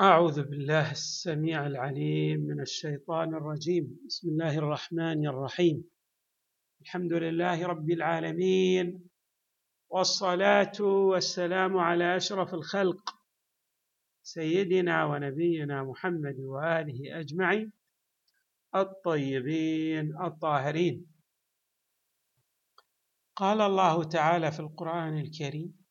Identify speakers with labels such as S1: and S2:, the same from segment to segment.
S1: أعوذ بالله السميع العليم من الشيطان الرجيم. بسم الله الرحمن الرحيم. الحمد لله رب العالمين والصلاة والسلام على أشرف الخلق سيدنا ونبينا محمد وآله أجمعين الطيبين الطاهرين. قال الله تعالى في القرآن الكريم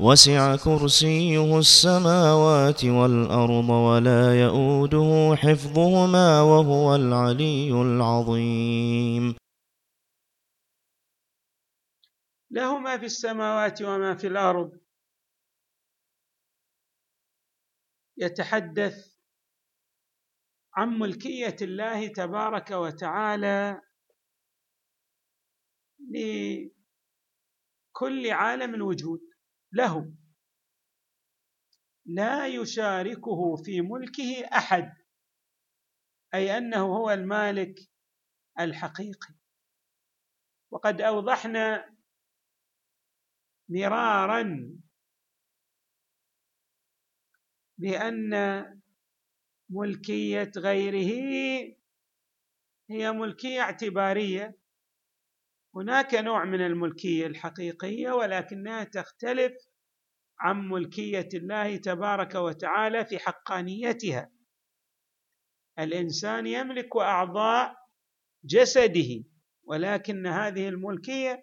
S2: وسع كرسيه السماوات والأرض ولا يؤوده حفظهما وهو العلي العظيم.
S1: له ما في السماوات وما في الأرض. يتحدث عن ملكية الله تبارك وتعالى لكل عالم الوجود له. لا يشاركه في ملكه أحد أي أنه هو المالك الحقيقي. وقد أوضحنا مرارا بأن ملكية غيره هي ملكية اعتبارية. هناك نوع من الملكية الحقيقية ولكنها تختلف عن ملكية الله تبارك وتعالى في حقانيتها. الإنسان يملك أعضاء جسده ولكن هذه الملكية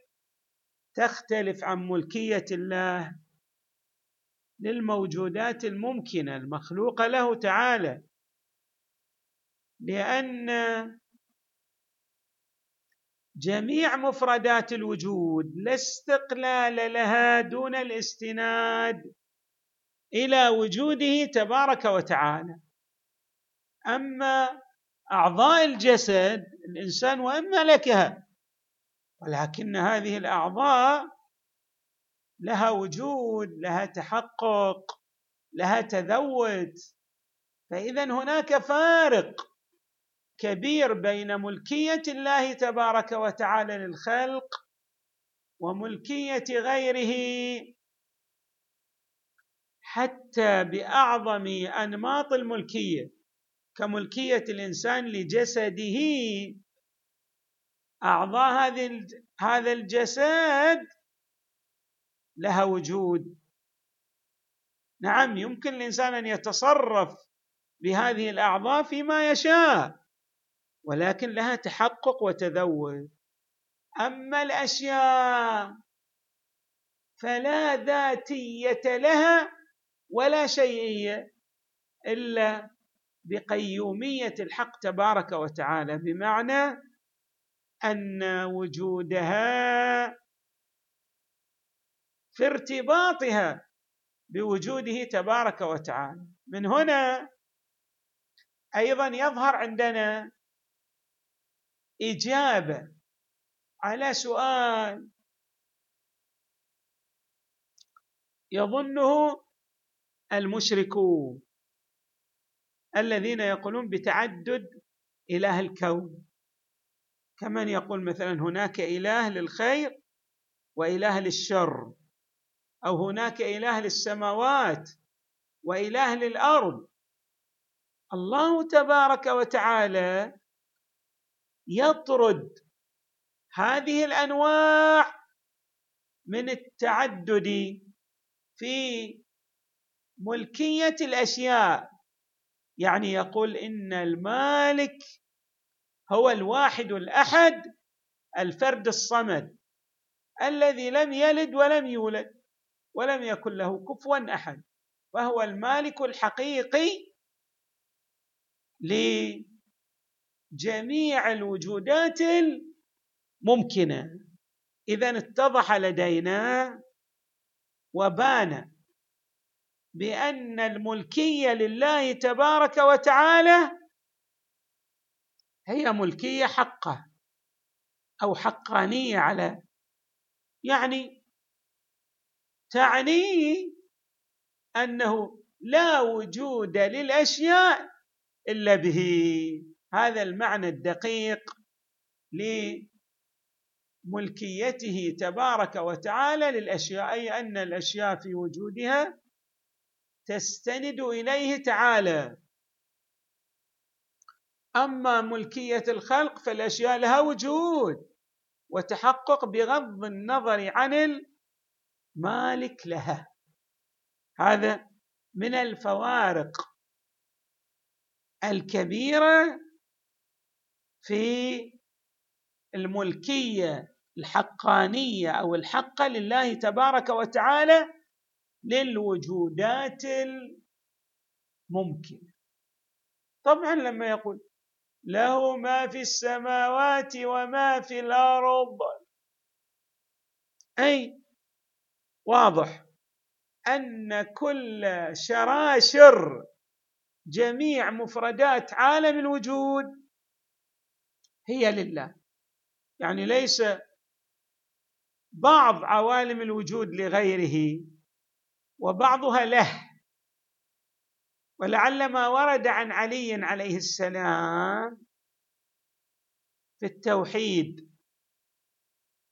S1: تختلف عن ملكية الله للموجودات الممكنة المخلوقه له تعالى. لأن جميع مفردات الوجود لا استقلال لها دون الاستناد إلى وجوده تبارك وتعالى. أما أعضاء الجسد الإنسان وان ملكها ولكن هذه الأعضاء لها وجود لها تحقق لها تذوت. فاذا هناك فارق. كبير بين ملكية الله تبارك وتعالى للخلق وملكية غيره حتى بأعظم أنماط الملكية كملكية الإنسان لجسده. أعضاء هذا الجسد لها وجود. نعم يمكن الإنسان أن يتصرف بهذه الأعضاء فيما يشاء. ولكن لها تحقق وتذوق أما الأشياء فلا ذاتية لها ولا شيئية إلا بقيومية الحق تبارك وتعالى بمعنى أن وجودها في ارتباطها بوجوده تبارك وتعالى. من هنا أيضا يظهر عندنا إجابة على سؤال يظنه المشركون الذين يقولون بتعدد إله الكون. كمن يقول مثلا هناك إله للخير وإله للشر أو هناك إله للسماوات وإله للأرض. الله تبارك وتعالى يطرد هذه الأنواع من التعدد في ملكية الأشياء. يعني يقول إن المالك هو الواحد الأحد الفرد الصمد الذي لم يلد ولم يولد ولم يكن له كفوا أحد. وهو المالك الحقيقي لجميع الوجودات الممكنة. اذا اتضح لدينا وبان بأن الملكية لله تبارك وتعالى هي ملكية حقة أو حقانية على يعني تعني أنه لا وجود للأشياء إلا به. هذا المعنى الدقيق لملكيته تبارك وتعالى للأشياء أي أن الأشياء في وجودها تستند إليه تعالى. أما ملكية الخلق فالأشياء لها وجود وتحقق بغض النظر عن المالك لها. هذا من الفوارق الكبيرة في الملكية الحقانية أو الحقه لله تبارك وتعالى للوجودات الممكنة. طبعا لما يقول له ما في السماوات وما في الأرض أي واضح أن كل شراشر جميع مفردات عالم الوجود هي لله. يعني ليس بعض عوالم الوجود لغيره وبعضها له. ولعل ما ورد عن علي عليه السلام في التوحيد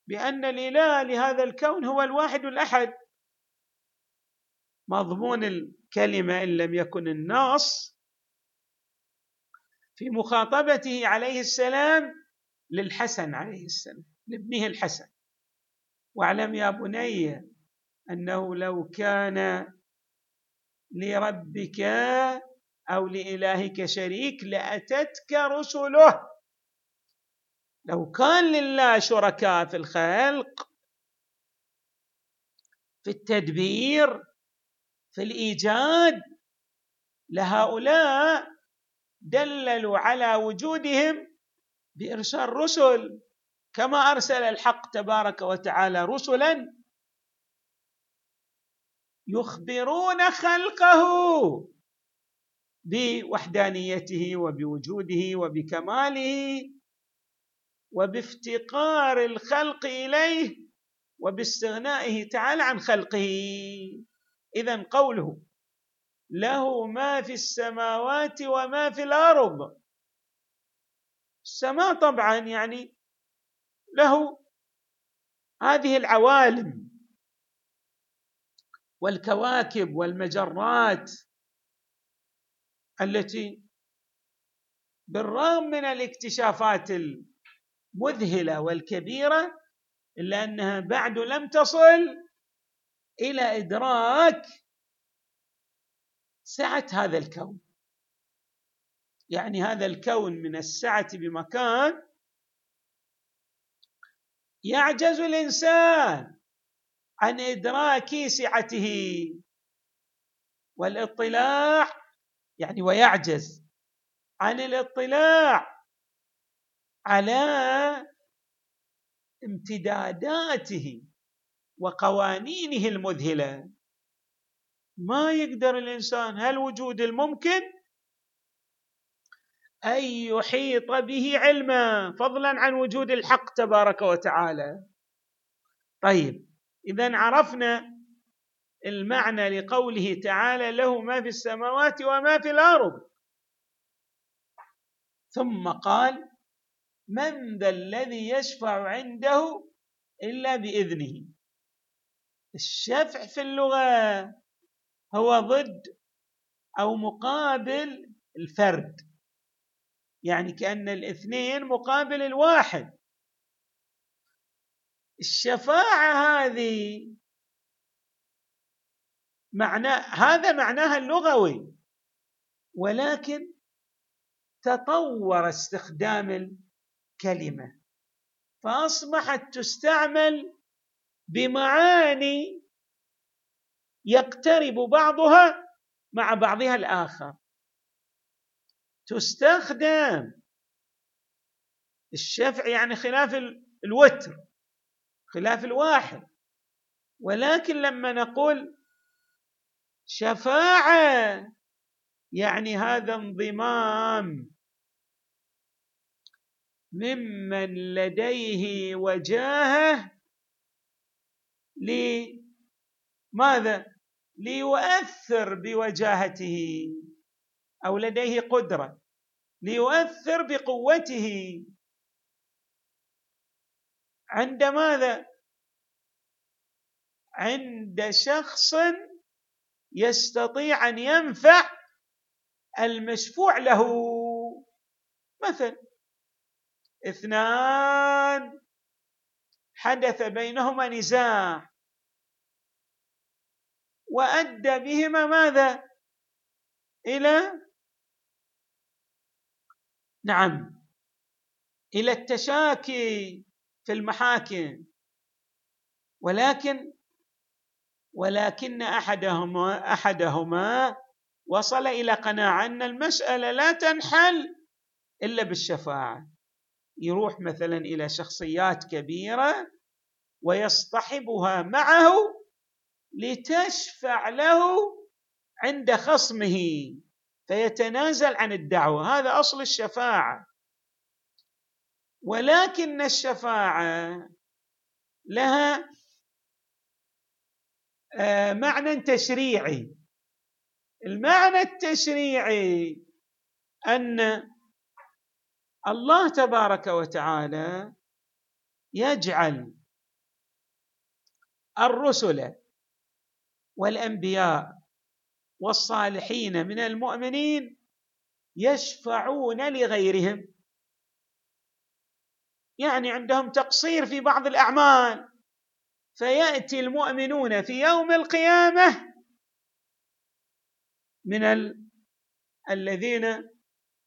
S1: بأن الاله لهذا الكون هو الواحد الأحد. مضمون الكلمة إن لم يكن النص في مخاطبته عليه السلام للحسن عليه السلام لابنه الحسن. واعلم يا بني أنه لو كان لربك أو لإلهك شريك لأتتك رسله. لو كان لله شركاء في الخلق في التدبير في الإيجاد لهؤلاء دللوا على وجودهم بإرسال رسل كما أرسل الحق تبارك وتعالى رسلا يخبرون خلقه بوحدانيته وبوجوده وبكماله وبافتقار الخلق إليه وباستغنائه تعالى عن خلقه. اذا قوله له ما في السماوات وما في الأرض. السماء طبعا يعني له هذه العوالم والكواكب والمجرات التي بالرغم من الاكتشافات المذهلة والكبيرة إلا أنها بعد لم تصل إلى إدراك سعة هذا الكون. يعني هذا الكون من السعة بمكان يعجز الإنسان عن إدراك سعته والاطلاع يعني ويعجز عن الاطلاع على امتداداته وقوانينه المذهلة. ما يقدر الإنسان هالوجود الممكن؟ أن يحيط به علما فضلا عن وجود الحق تبارك وتعالى. طيب اذا عرفنا المعنى لقوله تعالى له ما في السماوات وما في الأرض. ثم قال من ذا الذي يشفع عنده إلا بإذنه. الشفع في اللغة. هو ضد أو مقابل الفرد. يعني كأن الاثنين مقابل الواحد. الشفاعة هذه معنى هذا معناها اللغوي ولكن تطور استخدام الكلمة فأصبحت تستعمل بمعاني يقترب بعضها مع بعضها الآخر. تستخدم الشفع يعني خلاف الوتر خلاف الواحد. ولكن لما نقول شفاعة يعني هذا انضمام ممن لديه وجاهة لماذا؟ ليؤثر بوجاهته أو لديه قدرة ليؤثر بقوته. عند ماذا؟ عند شخص يستطيع أن ينفع المشفوع له. مثل اثنان حدث بينهما نزاع. وأدى بهما ماذا؟ إلى نعم إلى التشاكي في المحاكم. ولكن ولكن أحدهما أحدهما وصل إلى قناعة أن المسألة لا تنحل إلا بالشفاعة. يروح مثلا إلى شخصيات كبيرة ويصطحبها معه لتشفع له عند خصمه فيتنازل عن الدعوة. هذا أصل الشفاعة. ولكن الشفاعة لها آه، معنى تشريعي. المعنى التشريعي أن الله تبارك وتعالى يجعل الرسل والأنبياء والصالحين من المؤمنين يشفعون لغيرهم. يعني عندهم تقصير في بعض الأعمال. فيأتي المؤمنون في يوم القيامة من ال... الذين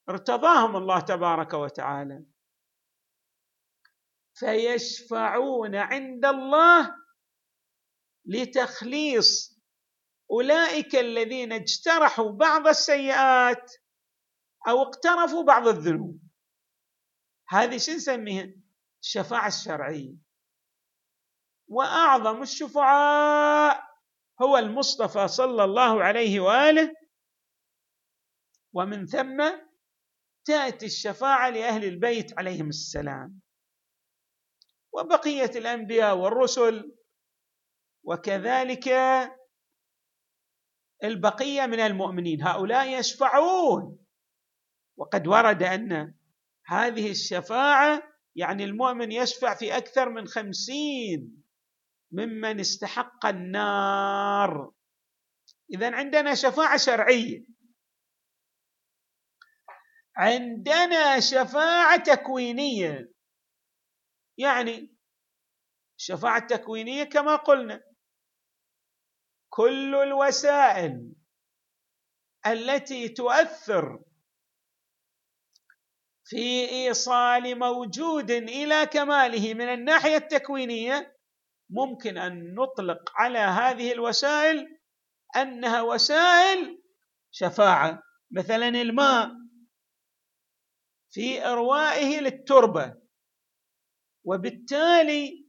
S1: ارتضاهم الله تبارك وتعالى. فيشفعون عند الله لتخليص أولئك الذين اجترحوا بعض السيئات أو اقترفوا بعض الذنوب. هذه شو نسميها؟ الشفاعة الشرعية. وأعظم الشفعاء هو المصطفى صلى الله عليه وآله. ومن ثم تأتي الشفاعة لأهل البيت عليهم السلام. وبقية الأنبياء والرسل. وكذلك البقية من المؤمنين هؤلاء يشفعون. وقد ورد أن هذه الشفاعة يعني المؤمن يشفع في أكثر من خمسين ممن استحق النار. اذا عندنا شفاعة شرعية. عندنا شفاعة تكوينية. يعني الشفاعه التكوينيه كما قلنا. كل الوسائل التي تؤثر في إيصال موجود إلى كماله من الناحية التكوينية ممكن أن نطلق على هذه الوسائل أنها وسائل شفاعة. مثلا الماء في اروائه للتربة وبالتالي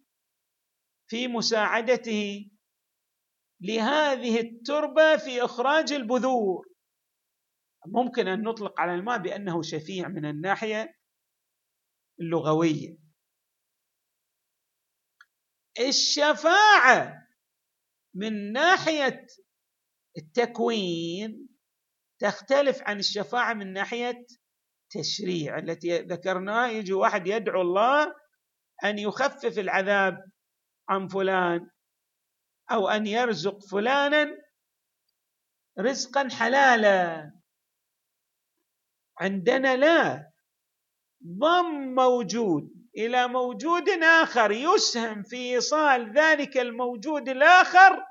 S1: في مساعدته لهذه التربة في إخراج البذور. ممكن أن نطلق على الماء بأنه شفيع من الناحية اللغوية. الشفاعة من ناحية التكوين تختلف عن الشفاعة من ناحية تشريع. التي ذكرناها يجي واحد يدعو الله أن يخفف العذاب عن فلان أو أن يرزق فلانا رزقا حلالا. عندنا لا. ضم موجود إلى موجود آخر يسهم في إيصال ذلك الموجود الآخر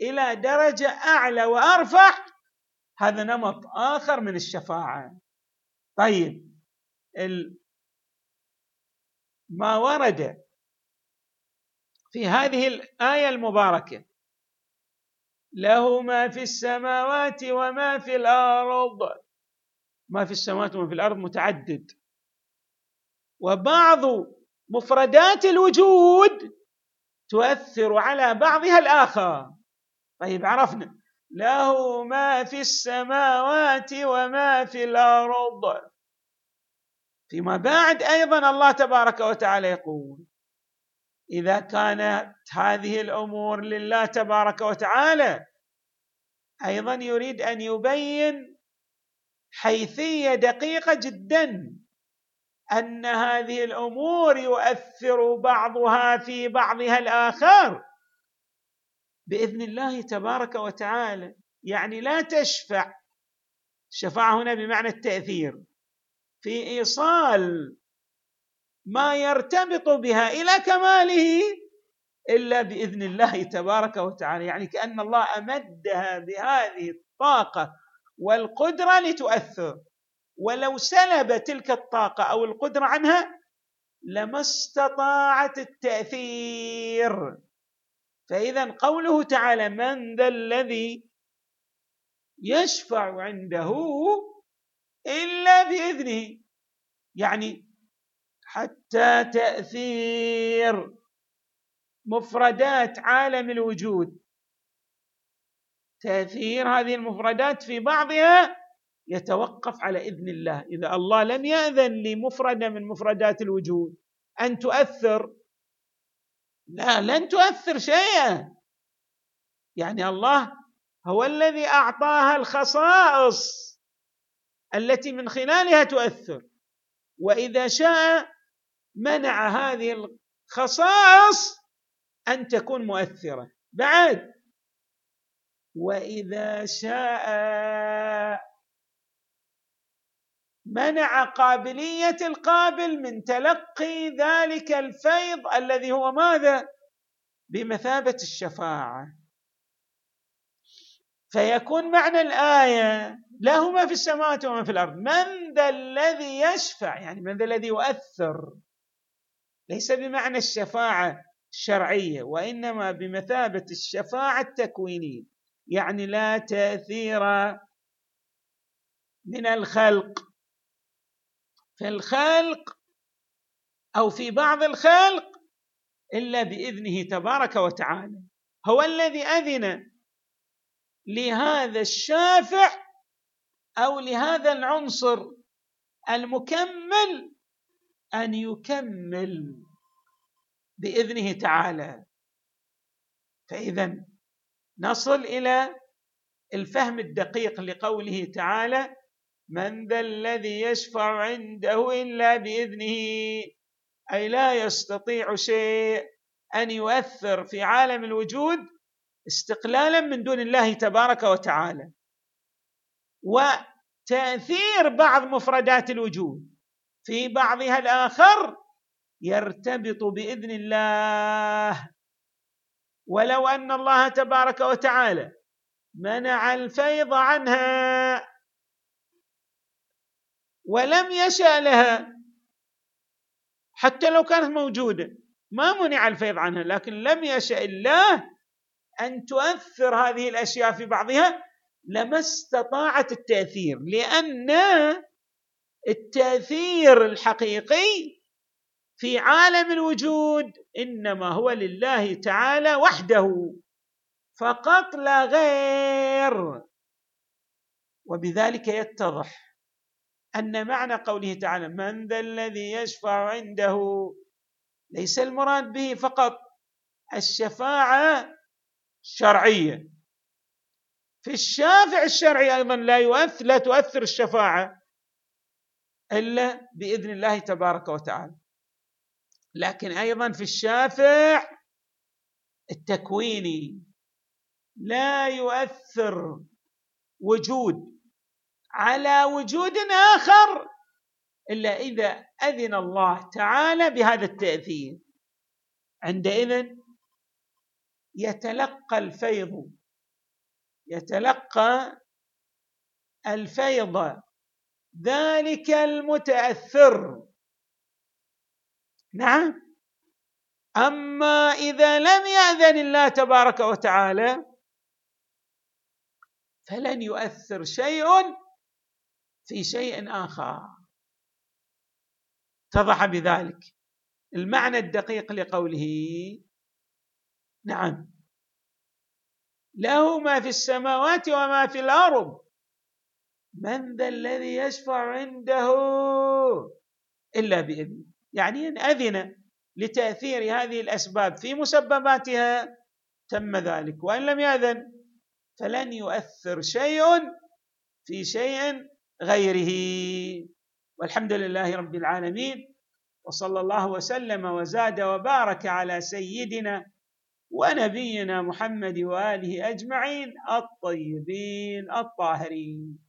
S1: إلى درجة أعلى وأرفع. هذا نمط آخر من الشفاعة. طيب ما ورد في هذه الآية المباركة. له ما في السماوات وما في الأرض. ما في السماوات وما في الأرض متعدد. وبعض مفردات الوجود تؤثر على بعضها الآخر. طيب عرفنا. له ما في السماوات وما في الأرض. فيما بعد أيضا الله تبارك وتعالى يقول إذا كانت هذه الأمور لله تبارك وتعالى أيضا يريد أن يبين حيثية دقيقة جدا أن هذه الأمور يؤثر بعضها في بعضها الآخر. بإذن الله تبارك وتعالى يعني لا تشفع. الشفاعه هنا بمعنى التأثير. في إيصال ما يرتبط بها إلى كماله إلا بإذن الله تبارك وتعالى. يعني كأن الله امدها بهذه الطاقة والقدرة لتؤثر. ولو سلب تلك الطاقة أو القدرة عنها لما استطاعت التأثير. فإذا قوله تعالى من ذا الذي يشفع عنده إلا بإذنه. يعني حتى تأثير مفردات عالم الوجود. تأثير هذه المفردات في بعضها يتوقف على إذن الله. إذا الله لم يأذن لمفرده من مفردات الوجود أن تؤثر لا لن تؤثر شيئا. يعني الله هو الذي أعطاها الخصائص التي من خلالها تؤثر. وإذا شاء منع هذه الخصائص أن تكون مؤثرة. بعد وإذا شاء منع قابلية القابل من تلقي ذلك الفيض الذي هو ماذا؟ بمثابة الشفاعة. فيكون معنى الآية له ما في السماوات وما في الأرض. من ذا الذي يشفع يعني من ذا الذي يؤثر ليس بمعنى الشفاعة الشرعية وإنما بمثابة الشفاعة التكوينية. يعني لا تأثير من الخلق. في الخلق أو في بعض الخلق إلا بإذنه تبارك وتعالى. هو الذي أذن لهذا الشافع أو لهذا العنصر المكمل أن يكمل بإذنه تعالى. فإذا نصل إلى الفهم الدقيق لقوله تعالى من ذا الذي يشفع عنده إلا بإذنه أي لا يستطيع شيء أن يؤثر في عالم الوجود استقلالا من دون الله تبارك وتعالى. وتأثير بعض مفردات الوجود. في بعضها الآخر يرتبط بإذن الله. ولو أن الله تبارك وتعالى منع الفيض عنها ولم يشأ لها حتى لو كانت موجودة ما منع الفيض عنها لكن لم يشأ الله أن تؤثر هذه الأشياء في بعضها لما استطاعت التأثير لأن التأثير الحقيقي في عالم الوجود إنما هو لله تعالى وحده فقط لا غير. وبذلك يتضح أن معنى قوله تعالى من ذا الذي يشفع عنده ليس المراد به فقط الشفاعة الشرعية. في الشافع الشرعي أيضا لا يؤثر لا تؤثر الشفاعة. إلا بإذن الله تبارك وتعالى. لكن أيضا في الشافع التكويني لا يؤثر وجود على وجود آخر إلا إذا أذن الله تعالى بهذا التأثير. عندئذ يتلقى الفيض يتلقى الفيض ذلك المتأثر. نعم. أما إذا لم يأذن الله تبارك وتعالى فلن يؤثر شيء في شيء آخر. اتضح بذلك المعنى الدقيق لقوله. نعم. له ما في السماوات وما في الأرض. من ذا الذي يشفع عنده إلا بإذنه. يعني إن أذن لتأثير هذه الأسباب في مسبباتها تم ذلك وإن لم يأذن فلن يؤثر شيء في شيء غيره. والحمد لله رب العالمين وصلى الله وسلم وزاد وبارك على سيدنا ونبينا محمد وآله أجمعين الطيبين الطاهرين.